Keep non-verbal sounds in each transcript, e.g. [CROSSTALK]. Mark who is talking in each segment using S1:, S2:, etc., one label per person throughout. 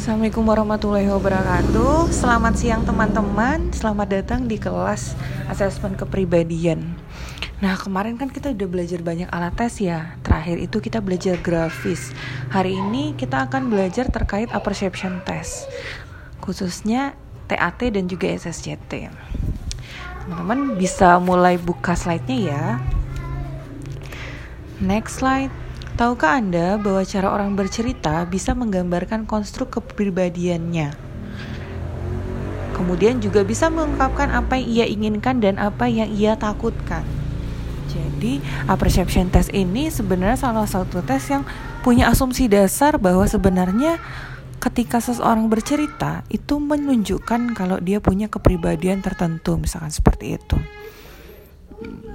S1: Assalamualaikum warahmatullahi wabarakatuh. Selamat siang teman-teman. Selamat datang di kelas asesmen kepribadian. Nah kemarin kan kita udah belajar banyak alat tes ya. Terakhir itu kita belajar grafis. Hari ini kita akan belajar terkait apperception test Khususnya TAT dan juga SSCT Teman-teman bisa mulai buka slide-nya ya. Next slide Tahukah Anda bahwa cara orang bercerita bisa menggambarkan konstruk kepribadiannya? Kemudian juga bisa mengungkapkan apa yang ia inginkan dan apa yang ia takutkan. Jadi, apperception test ini sebenarnya salah satu tes yang punya asumsi dasar bahwa sebenarnya ketika seseorang bercerita itu menunjukkan kalau dia punya kepribadian tertentu, misalkan seperti itu.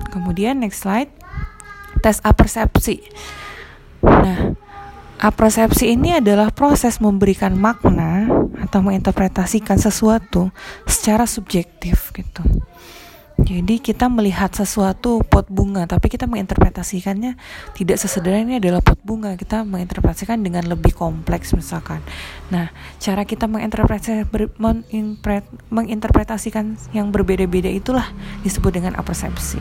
S1: Kemudian next slide, tes apersepsi. Nah, apersepsi ini adalah proses memberikan makna atau menginterpretasikan sesuatu secara subjektif gitu. Jadi kita melihat sesuatu pot bunga, tapi kita menginterpretasikannya tidak sesederhana ini adalah pot bunga. Kita menginterpretasikan dengan lebih kompleks misalkan. Nah, cara kita menginterpretasikan yang berbeda-beda itulah disebut dengan apersepsi.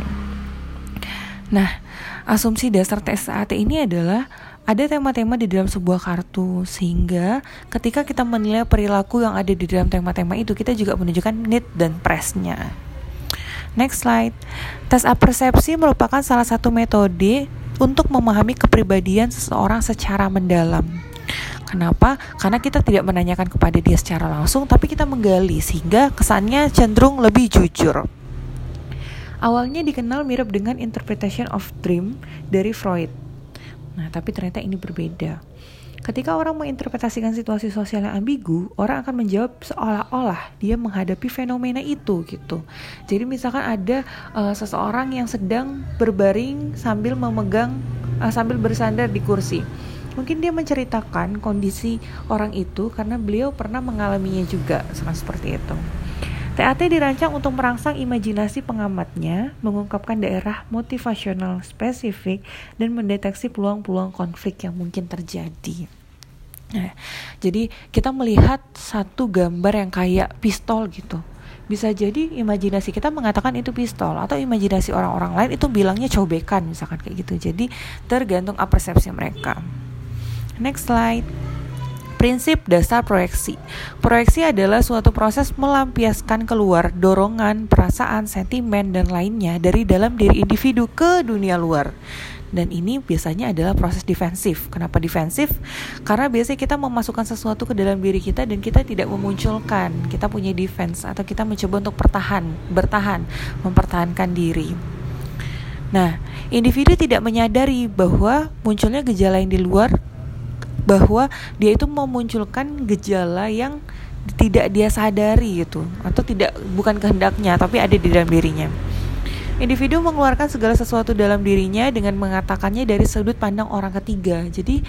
S1: Nah, asumsi dasar tes SAT ini adalah ada tema-tema di dalam sebuah kartu sehingga ketika kita menilai perilaku yang ada di dalam tema-tema itu kita juga menunjukkan need dan pressnya. Next slide. Tes apersepsi merupakan salah satu metode untuk memahami kepribadian seseorang secara mendalam. Kenapa? Karena kita tidak menanyakan kepada dia secara langsung, tapi kita menggali sehingga kesannya cenderung lebih jujur. Awalnya dikenal mirip dengan Interpretation of Dream dari Freud. Nah, tapi ternyata ini berbeda. Ketika orang menginterpretasikan situasi sosial yang ambigu, orang akan menjawab seolah-olah dia menghadapi fenomena itu gitu. Jadi misalkan ada uh, seseorang yang sedang berbaring sambil memegang uh, sambil bersandar di kursi. Mungkin dia menceritakan kondisi orang itu karena beliau pernah mengalaminya juga, seperti itu. TAT dirancang untuk merangsang imajinasi pengamatnya, mengungkapkan daerah motivasional spesifik, dan mendeteksi peluang-peluang konflik yang mungkin terjadi. Nah, jadi kita melihat satu gambar yang kayak pistol gitu. Bisa jadi imajinasi kita mengatakan itu pistol atau imajinasi orang-orang lain itu bilangnya cobekan misalkan kayak gitu. Jadi tergantung apa persepsi mereka. Next slide. Prinsip dasar proyeksi. Proyeksi adalah suatu proses melampiaskan keluar dorongan, perasaan, sentimen, dan lainnya dari dalam diri individu ke dunia luar. Dan ini biasanya adalah proses defensif. Kenapa defensif? Karena biasanya kita memasukkan sesuatu ke dalam diri kita dan kita tidak memunculkan. Kita punya defense atau kita mencoba untuk bertahan, bertahan, mempertahankan diri. Nah, individu tidak menyadari bahwa munculnya gejala yang di luar bahwa dia itu memunculkan gejala yang tidak dia sadari gitu atau tidak bukan kehendaknya tapi ada di dalam dirinya. Individu mengeluarkan segala sesuatu dalam dirinya dengan mengatakannya dari sudut pandang orang ketiga. Jadi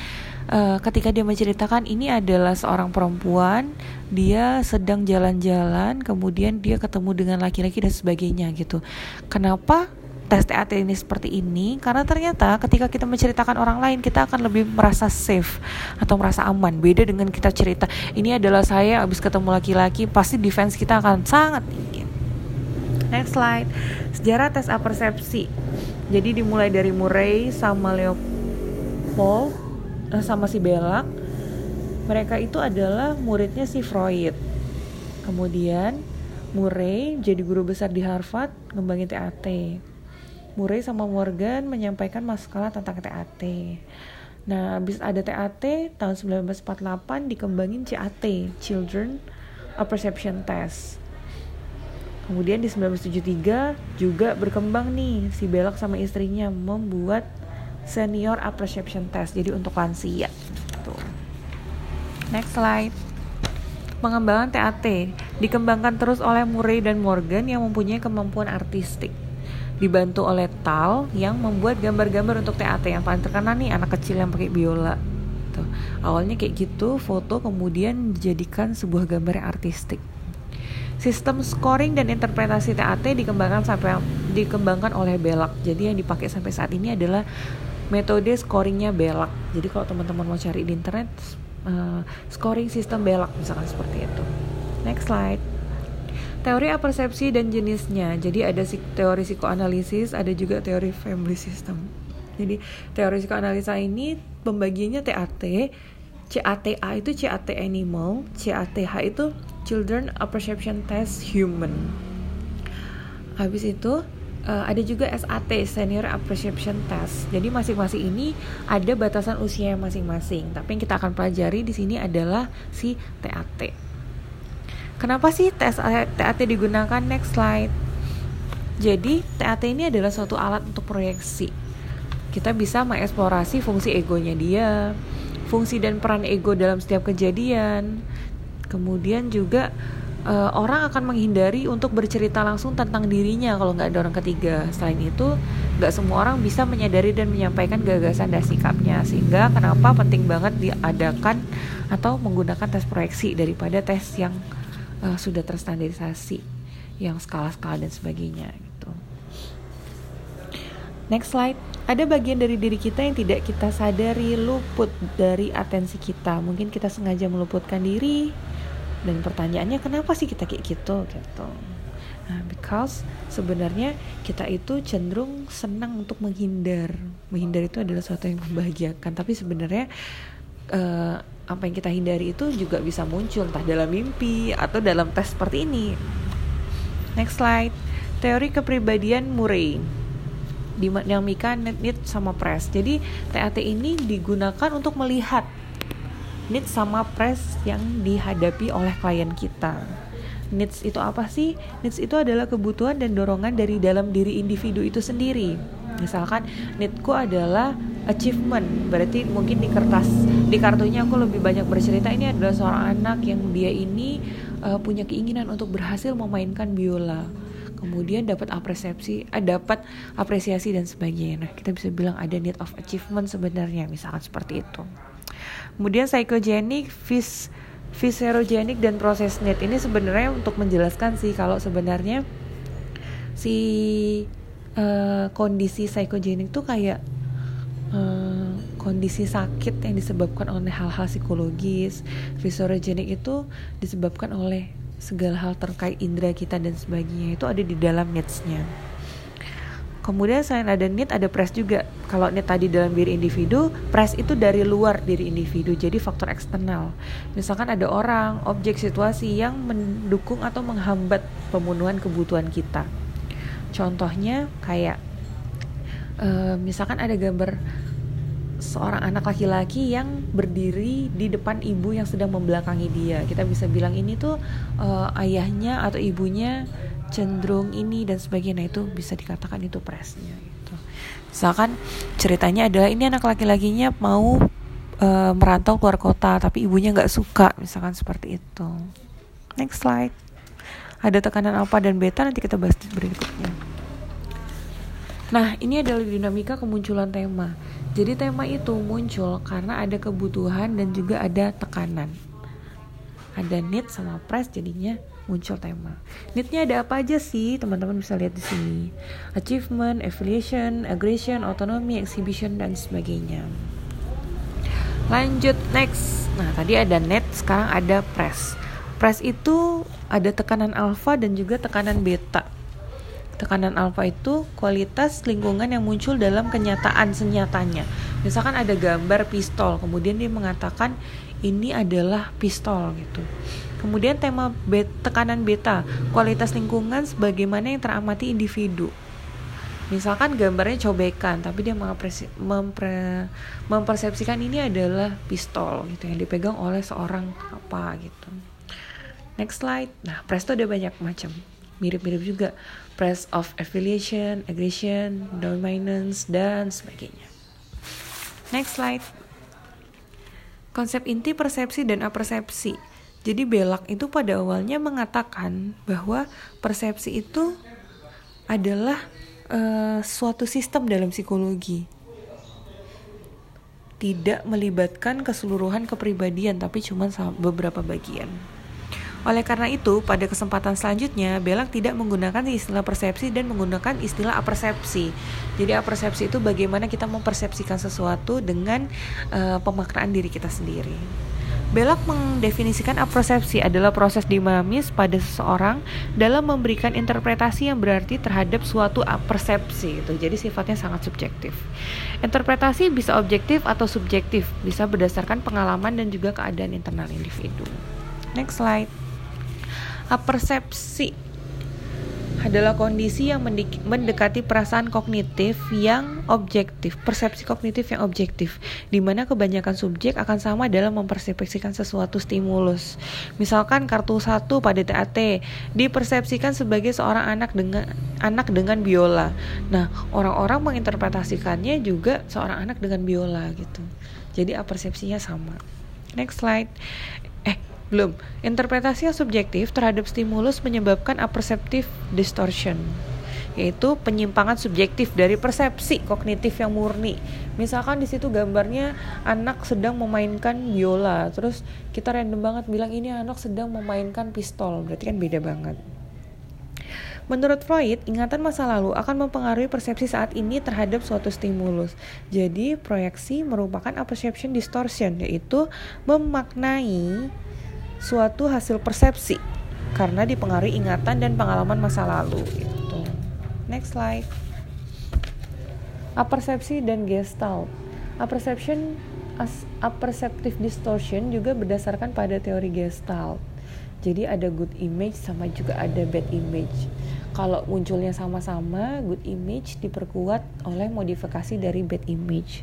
S1: uh, ketika dia menceritakan ini adalah seorang perempuan, dia sedang jalan-jalan, kemudian dia ketemu dengan laki-laki dan sebagainya gitu. Kenapa? Tes TAT ini seperti ini karena ternyata ketika kita menceritakan orang lain kita akan lebih merasa safe atau merasa aman. Beda dengan kita cerita ini adalah saya habis ketemu laki-laki pasti defense kita akan sangat tinggi. Next slide. Sejarah tes apersepsi. Jadi dimulai dari Murray sama Leopold eh, sama si Belak. Mereka itu adalah muridnya si Freud. Kemudian Murray jadi guru besar di Harvard ngembangin TAT Murray sama Morgan menyampaikan masalah tentang TAT. Nah, habis ada TAT tahun 1948 dikembangin CAT, Children Perception Test. Kemudian di 1973 juga berkembang nih si Belak sama istrinya membuat Senior Apperception Test jadi untuk lansia. Tuh. Next slide. Pengembangan TAT dikembangkan terus oleh Murray dan Morgan yang mempunyai kemampuan artistik dibantu oleh Tal yang membuat gambar-gambar untuk TAT yang paling terkenal nih anak kecil yang pakai biola. Tuh awalnya kayak gitu foto kemudian dijadikan sebuah gambar yang artistik. Sistem scoring dan interpretasi TAT dikembangkan sampai dikembangkan oleh Belak. Jadi yang dipakai sampai saat ini adalah metode scoringnya Belak. Jadi kalau teman-teman mau cari di internet uh, scoring sistem belak misalkan seperti itu. Next slide teori apersepsi dan jenisnya jadi ada teori psikoanalisis ada juga teori family system jadi teori psikoanalisa ini pembagiannya TAT CATA itu CAT animal CATH itu children apperception test human habis itu uh, ada juga SAT Senior Appreciation Test. Jadi masing-masing ini ada batasan usia masing-masing. Tapi yang kita akan pelajari di sini adalah si TAT. Kenapa sih TAT digunakan? Next slide. Jadi TAT ini adalah suatu alat untuk proyeksi. Kita bisa mengeksplorasi fungsi egonya dia, fungsi dan peran ego dalam setiap kejadian. Kemudian juga uh, orang akan menghindari untuk bercerita langsung tentang dirinya kalau nggak ada orang ketiga. Selain itu, nggak semua orang bisa menyadari dan menyampaikan gagasan dan sikapnya. Sehingga kenapa penting banget diadakan atau menggunakan tes proyeksi daripada tes yang uh, sudah terstandarisasi, yang skala-skala dan sebagainya gitu. Next slide. Ada bagian dari diri kita yang tidak kita sadari luput dari atensi kita. Mungkin kita sengaja meluputkan diri, dan pertanyaannya kenapa sih kita kayak gitu gitu nah because sebenarnya kita itu cenderung senang untuk menghindar menghindar itu adalah sesuatu yang membahagiakan tapi sebenarnya uh, apa yang kita hindari itu juga bisa muncul entah dalam mimpi atau dalam tes seperti ini next slide teori kepribadian Murray dinamika net need sama press jadi TAT ini digunakan untuk melihat needs sama press yang dihadapi oleh klien kita. Needs itu apa sih? Needs itu adalah kebutuhan dan dorongan dari dalam diri individu itu sendiri. Misalkan needku adalah achievement, berarti mungkin di kertas di kartunya aku lebih banyak bercerita ini adalah seorang anak yang dia ini uh, punya keinginan untuk berhasil memainkan biola. Kemudian dapat apresiasi eh, dapat apresiasi dan sebagainya. Nah kita bisa bilang ada need of achievement sebenarnya misalkan seperti itu. Kemudian psychogenic, vis viscerogenic dan proses net ini sebenarnya untuk menjelaskan sih kalau sebenarnya si uh, kondisi psychogenic tuh kayak uh, kondisi sakit yang disebabkan oleh hal-hal psikologis. Viscerogenic itu disebabkan oleh segala hal terkait indera kita dan sebagainya itu ada di dalam needs-nya. Kemudian selain ada need ada press juga. Kalau need tadi dalam diri individu, press itu dari luar diri individu. Jadi faktor eksternal. Misalkan ada orang, objek, situasi yang mendukung atau menghambat pemenuhan kebutuhan kita. Contohnya kayak uh, misalkan ada gambar seorang anak laki-laki yang berdiri di depan ibu yang sedang membelakangi dia. Kita bisa bilang ini tuh uh, ayahnya atau ibunya cenderung ini dan sebagainya nah, itu bisa dikatakan itu presnya gitu. Misalkan ceritanya adalah ini anak laki-lakinya mau e, merantau keluar kota tapi ibunya nggak suka misalkan seperti itu. Next slide. Ada tekanan alfa dan beta nanti kita bahas berikutnya. Nah, ini adalah dinamika kemunculan tema. Jadi tema itu muncul karena ada kebutuhan dan juga ada tekanan. Ada need sama press jadinya muncul tema. Neednya ada apa aja sih? Teman-teman bisa lihat di sini. Achievement, affiliation, aggression, autonomy, exhibition dan sebagainya. Lanjut next. Nah, tadi ada net, sekarang ada press. Press itu ada tekanan alfa dan juga tekanan beta. Tekanan alfa itu kualitas lingkungan yang muncul dalam kenyataan senyatanya. Misalkan ada gambar pistol, kemudian dia mengatakan ini adalah pistol gitu. Kemudian tema bet, tekanan beta, kualitas lingkungan sebagaimana yang teramati individu. Misalkan gambarnya cobekan, tapi dia mempre, mempersepsikan ini adalah pistol gitu yang dipegang oleh seorang apa gitu. Next slide. Nah, presto ada banyak macam. Mirip-mirip juga. Press of affiliation, aggression, dominance, dan sebagainya. Next slide. Konsep inti persepsi dan apersepsi. Jadi Belak itu pada awalnya mengatakan bahwa persepsi itu adalah uh, suatu sistem dalam psikologi. Tidak melibatkan keseluruhan kepribadian tapi cuma beberapa bagian. Oleh karena itu, pada kesempatan selanjutnya, Belak tidak menggunakan istilah persepsi dan menggunakan istilah apersepsi. Jadi apersepsi itu bagaimana kita mempersepsikan sesuatu dengan uh, pemaknaan diri kita sendiri. Belak mendefinisikan apersepsi adalah proses dinamis pada seseorang dalam memberikan interpretasi yang berarti terhadap suatu persepsi itu. Jadi sifatnya sangat subjektif. Interpretasi bisa objektif atau subjektif, bisa berdasarkan pengalaman dan juga keadaan internal individu. Next slide. Apersepsi adalah kondisi yang mendekati perasaan kognitif yang objektif, persepsi kognitif yang objektif, di mana kebanyakan subjek akan sama dalam mempersepsikan sesuatu stimulus. Misalkan kartu satu pada TAT dipersepsikan sebagai seorang anak dengan anak dengan biola. Nah, orang-orang menginterpretasikannya juga seorang anak dengan biola gitu. Jadi persepsinya sama. Next slide. Belum. Interpretasi yang subjektif terhadap stimulus menyebabkan aperceptive distortion yaitu penyimpangan subjektif dari persepsi kognitif yang murni. Misalkan di situ gambarnya anak sedang memainkan biola, terus kita random banget bilang ini anak sedang memainkan pistol, berarti kan beda banget. Menurut Freud, ingatan masa lalu akan mempengaruhi persepsi saat ini terhadap suatu stimulus. Jadi, proyeksi merupakan apperception distortion, yaitu memaknai suatu hasil persepsi karena dipengaruhi ingatan dan pengalaman masa lalu gitu. Next slide. Apersepsi dan gestalt. Aperception as apperceptive distortion juga berdasarkan pada teori gestalt. Jadi ada good image sama juga ada bad image. Kalau munculnya sama-sama, good image diperkuat oleh modifikasi dari bad image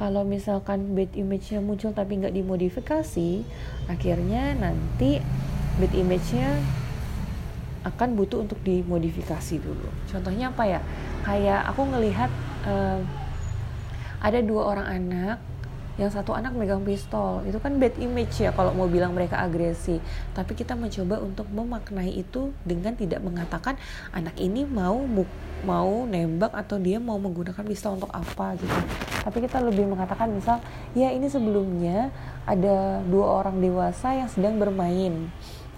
S1: kalau misalkan bad image-nya muncul tapi nggak dimodifikasi akhirnya nanti bad image-nya akan butuh untuk dimodifikasi dulu. Contohnya apa ya? Kayak aku ngelihat uh, ada dua orang anak yang satu anak megang pistol. Itu kan bad image ya kalau mau bilang mereka agresi. Tapi kita mencoba untuk memaknai itu dengan tidak mengatakan anak ini mau mau nembak atau dia mau menggunakan pistol untuk apa gitu tapi kita lebih mengatakan misal ya ini sebelumnya ada dua orang dewasa yang sedang bermain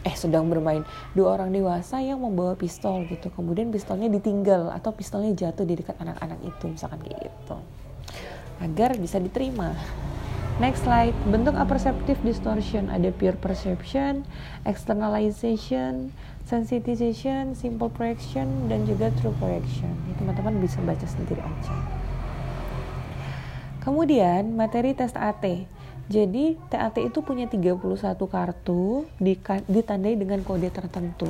S1: eh sedang bermain dua orang dewasa yang membawa pistol gitu kemudian pistolnya ditinggal atau pistolnya jatuh di dekat anak-anak itu misalkan kayak gitu agar bisa diterima. Next slide, bentuk apperceptive distortion ada pure perception, externalization, sensitization, simple projection, dan juga true projection. Teman-teman bisa baca sendiri aja. Kemudian materi tes TAT. Jadi TAT itu punya 31 kartu ditandai dengan kode tertentu.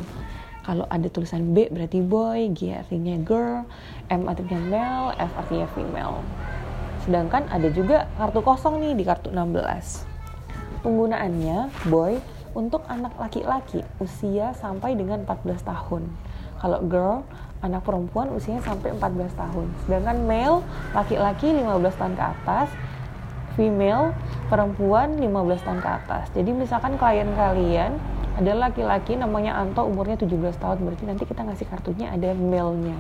S1: Kalau ada tulisan B berarti boy, G artinya girl, M artinya male, F artinya female. Sedangkan ada juga kartu kosong nih di kartu 16. Penggunaannya boy untuk anak laki-laki usia sampai dengan 14 tahun. Kalau girl, anak perempuan usianya sampai 14 tahun. Sedangkan male, laki-laki 15 tahun ke atas, female, perempuan 15 tahun ke atas. Jadi misalkan klien kalian ada laki-laki namanya Anto umurnya 17 tahun, berarti nanti kita ngasih kartunya ada male-nya.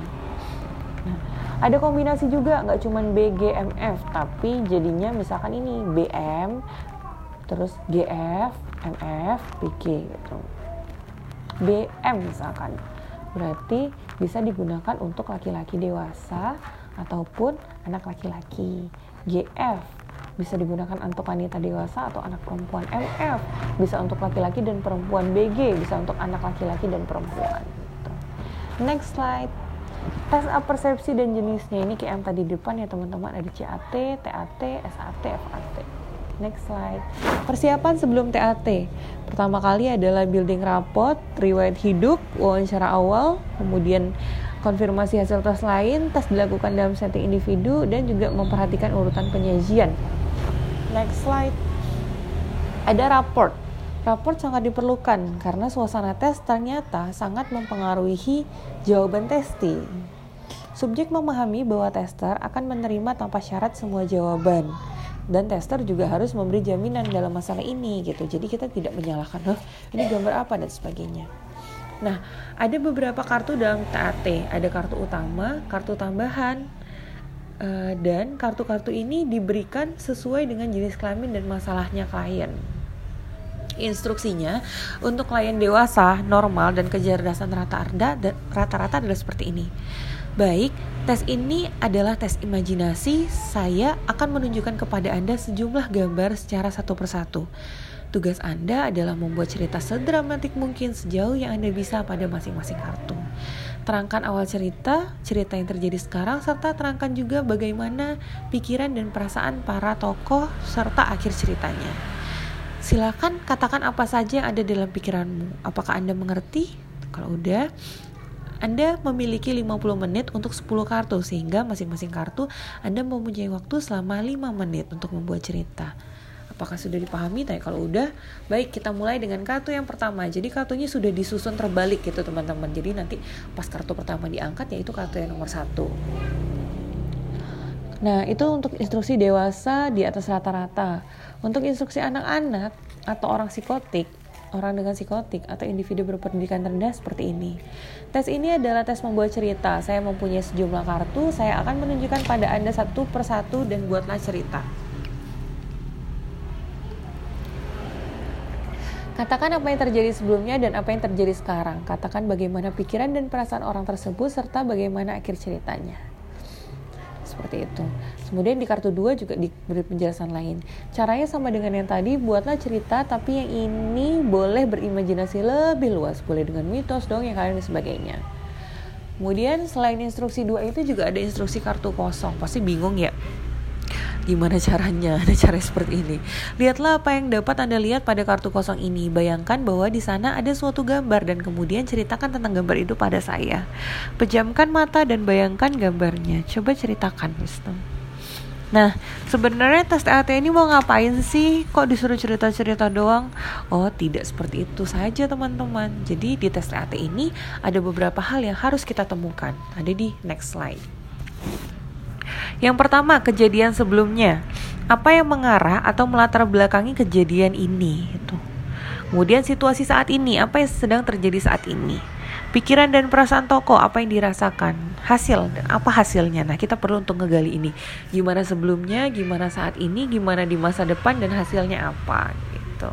S1: Nah, ada kombinasi juga nggak cuman BGMF tapi jadinya misalkan ini BM terus GF MF PG gitu BM misalkan berarti bisa digunakan untuk laki-laki dewasa ataupun anak laki-laki. GF bisa digunakan untuk wanita dewasa atau anak perempuan. MF bisa untuk laki-laki dan perempuan. BG bisa untuk anak laki-laki dan perempuan. Next slide. Tes persepsi dan jenisnya. Ini kayak yang tadi di depan ya teman-teman. Ada CAT, TAT, SAT, FAT. Next slide. Persiapan sebelum TAT. Pertama kali adalah building rapot, riwayat hidup, wawancara awal, kemudian konfirmasi hasil tes lain, tes dilakukan dalam setting individu, dan juga memperhatikan urutan penyajian. Next slide. Ada raport. Raport sangat diperlukan karena suasana tes ternyata sangat mempengaruhi jawaban testing. Subjek memahami bahwa tester akan menerima tanpa syarat semua jawaban dan tester juga harus memberi jaminan dalam masalah ini gitu. Jadi kita tidak menyalahkan, "Loh, ini gambar apa?" dan sebagainya. Nah, ada beberapa kartu dalam TAT, ada kartu utama, kartu tambahan, eh, dan kartu-kartu ini diberikan sesuai dengan jenis kelamin dan masalahnya klien. Instruksinya untuk klien dewasa, normal dan kecerdasan rata-rata rata-rata adalah seperti ini. Baik, tes ini adalah tes imajinasi. Saya akan menunjukkan kepada Anda sejumlah gambar secara satu persatu. Tugas Anda adalah membuat cerita sedramatik mungkin sejauh yang Anda bisa pada masing-masing kartu. Terangkan awal cerita, cerita yang terjadi sekarang, serta terangkan juga bagaimana pikiran dan perasaan para tokoh serta akhir ceritanya. Silakan katakan apa saja yang ada dalam pikiranmu. Apakah Anda mengerti? Kalau udah, anda memiliki 50 menit untuk 10 kartu sehingga masing-masing kartu Anda mempunyai waktu selama 5 menit untuk membuat cerita. Apakah sudah dipahami? Tapi kalau udah, baik kita mulai dengan kartu yang pertama. Jadi kartunya sudah disusun terbalik gitu teman-teman. Jadi nanti pas kartu pertama diangkat yaitu kartu yang nomor satu. Nah itu untuk instruksi dewasa di atas rata-rata. Untuk instruksi anak-anak atau orang psikotik orang dengan psikotik atau individu berpendidikan rendah seperti ini. Tes ini adalah tes membuat cerita. Saya mempunyai sejumlah kartu, saya akan menunjukkan pada Anda satu persatu dan buatlah cerita. Katakan apa yang terjadi sebelumnya dan apa yang terjadi sekarang. Katakan bagaimana pikiran dan perasaan orang tersebut serta bagaimana akhir ceritanya. Seperti itu. Kemudian di kartu 2 juga diberi penjelasan lain. Caranya sama dengan yang tadi, buatlah cerita tapi yang ini boleh berimajinasi lebih luas, boleh dengan mitos dong yang kalian dan sebagainya. Kemudian selain instruksi 2 itu juga ada instruksi kartu kosong. Pasti bingung ya gimana caranya [LAUGHS] ada cara seperti ini lihatlah apa yang dapat anda lihat pada kartu kosong ini bayangkan bahwa di sana ada suatu gambar dan kemudian ceritakan tentang gambar itu pada saya pejamkan mata dan bayangkan gambarnya coba ceritakan Wisdom Nah, sebenarnya tes TAT ini mau ngapain sih? Kok disuruh cerita-cerita doang? Oh, tidak seperti itu saja, teman-teman. Jadi, di tes TAT ini ada beberapa hal yang harus kita temukan. Ada di next slide. Yang pertama, kejadian sebelumnya. Apa yang mengarah atau melatar belakangi kejadian ini? Itu. Kemudian situasi saat ini, apa yang sedang terjadi saat ini? Pikiran dan perasaan tokoh, apa yang dirasakan? Hasil, apa hasilnya? Nah, kita perlu untuk ngegali ini. Gimana sebelumnya, gimana saat ini, gimana di masa depan, dan hasilnya apa? Gitu.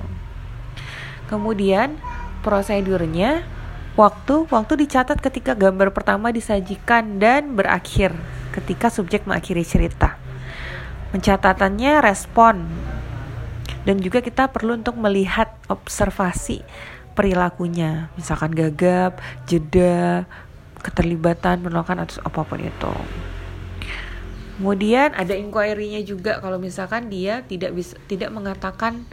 S1: Kemudian, prosedurnya, waktu, waktu dicatat ketika gambar pertama disajikan dan berakhir ketika subjek mengakhiri cerita. Pencatatannya respon dan juga kita perlu untuk melihat observasi perilakunya, misalkan gagap, jeda, keterlibatan, penolakan atau apa pun itu. Kemudian ada inquiry-nya juga kalau misalkan dia tidak bisa tidak mengatakan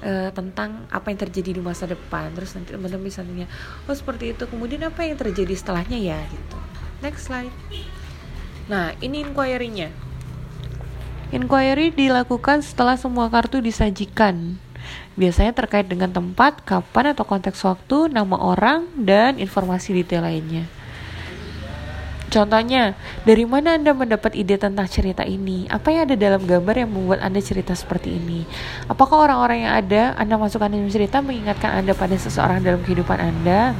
S1: uh, tentang apa yang terjadi di masa depan. Terus nanti teman-teman bisa tanya, "Oh, seperti itu. Kemudian apa yang terjadi setelahnya ya?" gitu. Next slide. Nah, ini inquiry-nya. Inquiry dilakukan setelah semua kartu disajikan. Biasanya terkait dengan tempat, kapan atau konteks waktu, nama orang, dan informasi detail lainnya. Contohnya, dari mana Anda mendapat ide tentang cerita ini? Apa yang ada dalam gambar yang membuat Anda cerita seperti ini? Apakah orang-orang yang ada Anda masukkan dalam cerita mengingatkan Anda pada seseorang dalam kehidupan Anda?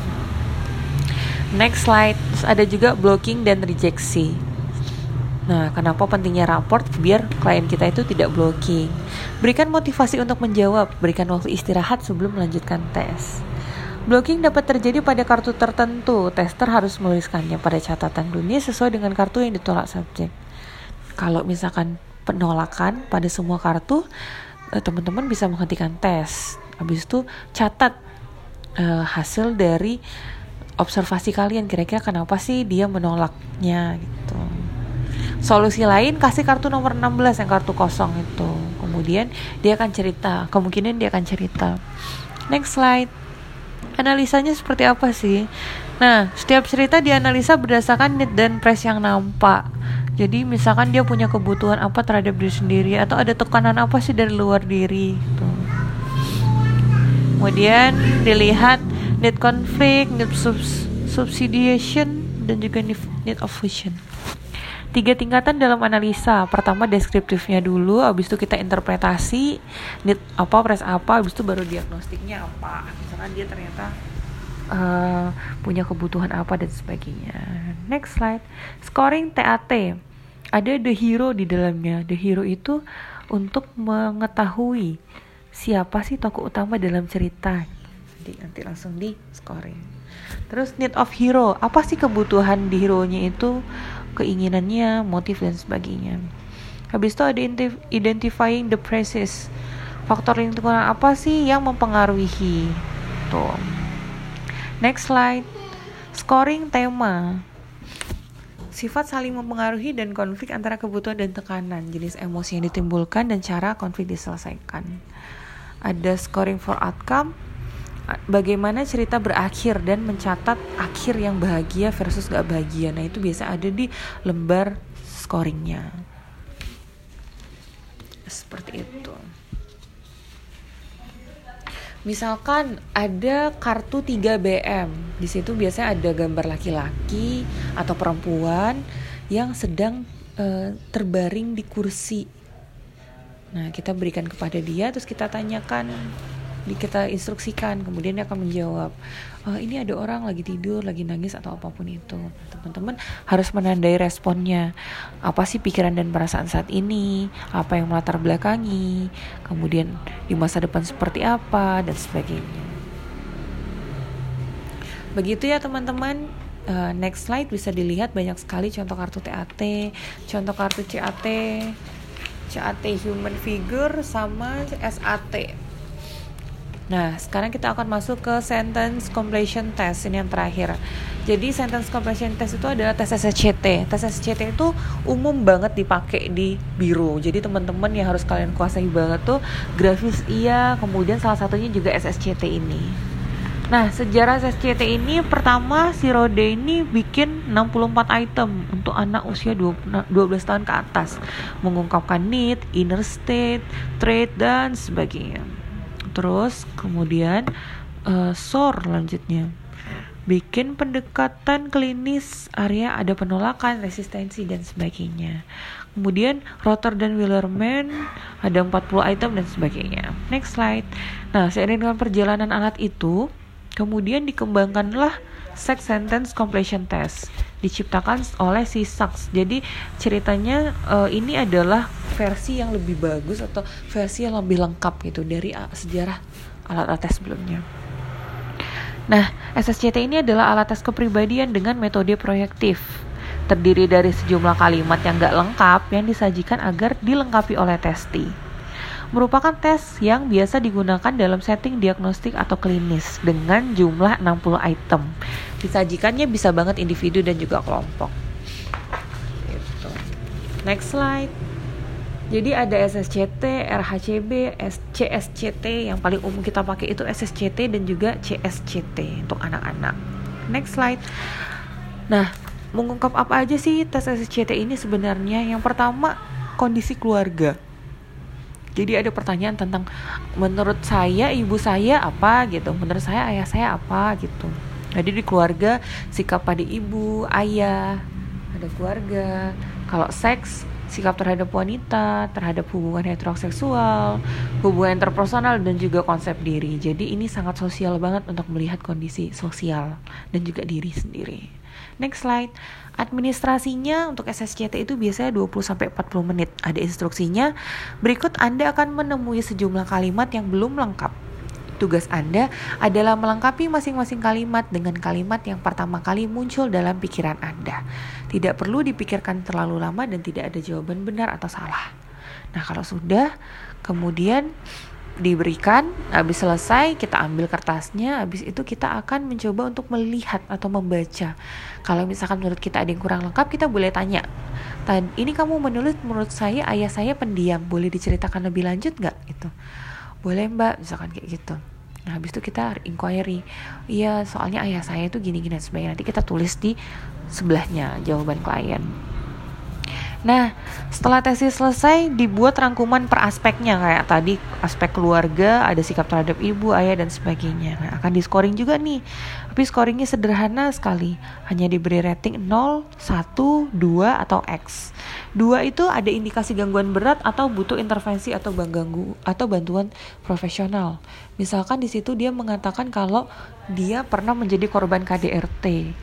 S1: Next slide, Terus ada juga blocking dan rejeksi. Nah, kenapa pentingnya raport biar klien kita itu tidak blocking? Berikan motivasi untuk menjawab, berikan waktu istirahat sebelum melanjutkan tes. Blocking dapat terjadi pada kartu tertentu. Tester harus menuliskannya pada catatan dunia sesuai dengan kartu yang ditolak subjek. Kalau misalkan penolakan pada semua kartu, eh, teman-teman bisa menghentikan tes. Habis itu catat uh, hasil dari observasi kalian kira-kira kenapa sih dia menolaknya gitu. Solusi lain kasih kartu nomor 16 yang kartu kosong itu. Kemudian dia akan cerita, kemungkinan dia akan cerita. Next slide. Analisanya seperti apa sih? Nah, setiap cerita dianalisa berdasarkan need dan press yang nampak. Jadi misalkan dia punya kebutuhan apa terhadap diri sendiri atau ada tekanan apa sih dari luar diri gitu. Kemudian dilihat need conflict, need subsidiation dan juga need of fusion tiga tingkatan dalam analisa. Pertama deskriptifnya dulu, habis itu kita interpretasi need apa, press apa, habis itu baru diagnostiknya apa. Misalkan dia ternyata uh, punya kebutuhan apa dan sebagainya. Next slide. Scoring TAT. Ada the hero di dalamnya. The hero itu untuk mengetahui siapa sih tokoh utama dalam cerita. Jadi nanti langsung di scoring. Terus need of hero, apa sih kebutuhan di hero-nya itu? Keinginannya, motif dan sebagainya. Habis itu ada identifying the process. faktor lingkungan apa sih yang mempengaruhi tuh next slide scoring tema Sifat saling mempengaruhi dan konflik antara kebutuhan dan tekanan, jenis emosi yang ditimbulkan dan cara konflik diselesaikan. Ada scoring for outcome, bagaimana cerita berakhir dan mencatat akhir yang bahagia versus gak bahagia. Nah itu biasa ada di lembar scoringnya. Seperti itu. Misalkan ada kartu 3BM. Di situ biasanya ada gambar laki-laki atau perempuan yang sedang uh, terbaring di kursi. Nah, kita berikan kepada dia terus kita tanyakan kita instruksikan kemudian dia akan menjawab e, ini ada orang lagi tidur lagi nangis atau apa pun itu. Teman-teman harus menandai responnya. Apa sih pikiran dan perasaan saat ini? Apa yang melatar belakangi? Kemudian di masa depan seperti apa? Dan sebagainya. Begitu ya teman-teman. Uh, next slide bisa dilihat banyak sekali contoh kartu TAT contoh kartu CAT CAT human figure sama SAT Nah, sekarang kita akan masuk ke sentence completion test ini yang terakhir. Jadi sentence completion test itu adalah tes SSCT. Tes SSCT itu umum banget dipakai di biro. Jadi teman-teman yang harus kalian kuasai banget tuh grafis iya, kemudian salah satunya juga SSCT ini. Nah, sejarah SSCT ini pertama si Rode ini bikin 64 item untuk anak usia 12 tahun ke atas, mengungkapkan need, inner state, trait dan sebagainya. Terus kemudian uh, SOR lanjutnya bikin pendekatan klinis area ada penolakan, resistensi dan sebagainya. Kemudian Rotter dan Willerman ada 40 item dan sebagainya. Next slide. Nah, seiring dengan perjalanan alat itu, kemudian dikembangkanlah sex sentence completion test diciptakan oleh si Sachs. Jadi ceritanya uh, ini adalah versi yang lebih bagus atau versi yang lebih lengkap gitu dari uh, sejarah alat-alat tes sebelumnya. Nah, SSCT ini adalah alat tes kepribadian dengan metode proyektif. Terdiri dari sejumlah kalimat yang gak lengkap yang disajikan agar dilengkapi oleh testi. Merupakan tes yang biasa digunakan dalam setting diagnostik atau klinis dengan jumlah 60 item. Disajikannya bisa banget individu dan juga kelompok. Gitu. Next slide. Jadi ada SSCT, RHCB, CSCT yang paling umum kita pakai itu SSCT dan juga CSCT untuk anak-anak. Next slide. Nah, mengungkap apa aja sih tes SSCT ini sebenarnya? Yang pertama, kondisi keluarga. Jadi ada pertanyaan tentang menurut saya ibu saya apa gitu, menurut saya ayah saya apa gitu. Jadi di keluarga sikap pada ibu, ayah, ada keluarga. Kalau seks sikap terhadap wanita, terhadap hubungan heteroseksual, hubungan interpersonal dan juga konsep diri. Jadi ini sangat sosial banget untuk melihat kondisi sosial dan juga diri sendiri. Next slide. Administrasinya untuk SSCT itu biasanya 20 sampai 40 menit. Ada instruksinya. Berikut Anda akan menemui sejumlah kalimat yang belum lengkap Tugas Anda adalah melengkapi masing-masing kalimat dengan kalimat yang pertama kali muncul dalam pikiran Anda. Tidak perlu dipikirkan terlalu lama dan tidak ada jawaban benar atau salah. Nah, kalau sudah, kemudian diberikan, habis selesai kita ambil kertasnya, habis itu kita akan mencoba untuk melihat atau membaca. Kalau misalkan menurut kita ada yang kurang lengkap, kita boleh tanya. Ini kamu menulis menurut saya ayah saya pendiam, boleh diceritakan lebih lanjut nggak? Itu boleh mbak, misalkan kayak gitu. Nah, habis itu kita inquiry. Iya, soalnya ayah saya itu gini-gini sebagainya. Nanti kita tulis di sebelahnya jawaban klien. Nah, setelah tesis selesai, dibuat rangkuman per aspeknya kayak tadi aspek keluarga, ada sikap terhadap ibu, ayah dan sebagainya. Nah, akan di scoring juga nih. Tapi scoringnya sederhana sekali, hanya diberi rating 0, 1, 2 atau X. 2 itu ada indikasi gangguan berat atau butuh intervensi atau ganggu atau bantuan profesional. Misalkan di situ dia mengatakan kalau dia pernah menjadi korban KDRT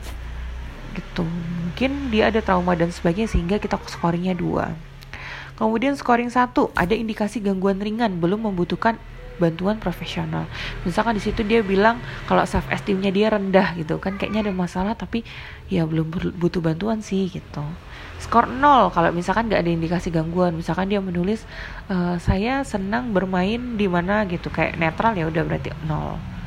S1: gitu. Mungkin dia ada trauma dan sebagainya sehingga kita scoringnya dua. Kemudian scoring satu ada indikasi gangguan ringan belum membutuhkan bantuan profesional. Misalkan di situ dia bilang kalau self esteemnya dia rendah gitu kan kayaknya ada masalah tapi ya belum butuh bantuan sih gitu. Skor nol kalau misalkan nggak ada indikasi gangguan. Misalkan dia menulis e, saya senang bermain di mana gitu. Kayak netral ya udah berarti nol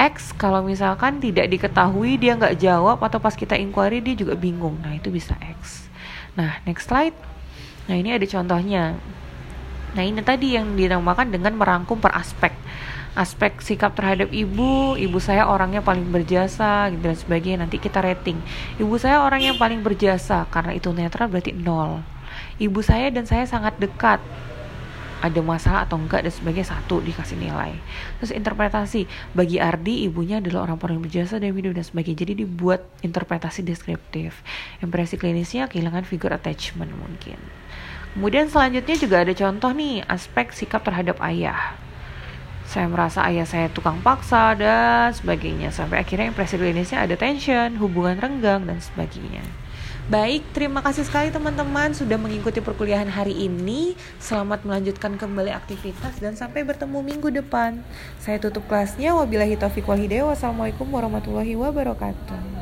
S1: X kalau misalkan tidak diketahui dia nggak jawab atau pas kita inquiry dia juga bingung nah itu bisa X nah next slide nah ini ada contohnya Nah ini tadi yang dinamakan dengan merangkum per aspek aspek sikap terhadap ibu, ibu saya orangnya paling berjasa gitu dan sebagainya. Nanti kita rating. Ibu saya orang yang paling berjasa karena itu netral berarti nol. Ibu saya dan saya sangat dekat. Ada masalah atau enggak dan sebagainya satu dikasih nilai. Terus interpretasi bagi Ardi ibunya adalah orang paling berjasa dan hidup dan sebagainya. Jadi dibuat interpretasi deskriptif. Impresi klinisnya kehilangan figure attachment mungkin. Kemudian selanjutnya juga ada contoh nih aspek sikap terhadap ayah. Saya merasa ayah saya tukang paksa dan sebagainya sampai akhirnya impresi klinisnya ada tension, hubungan renggang dan sebagainya. Baik, terima kasih sekali teman-teman sudah mengikuti perkuliahan hari ini. Selamat melanjutkan kembali aktivitas dan sampai bertemu minggu depan. Saya tutup kelasnya. Wabillahi taufiq wal hidayah. Wassalamualaikum warahmatullahi wabarakatuh.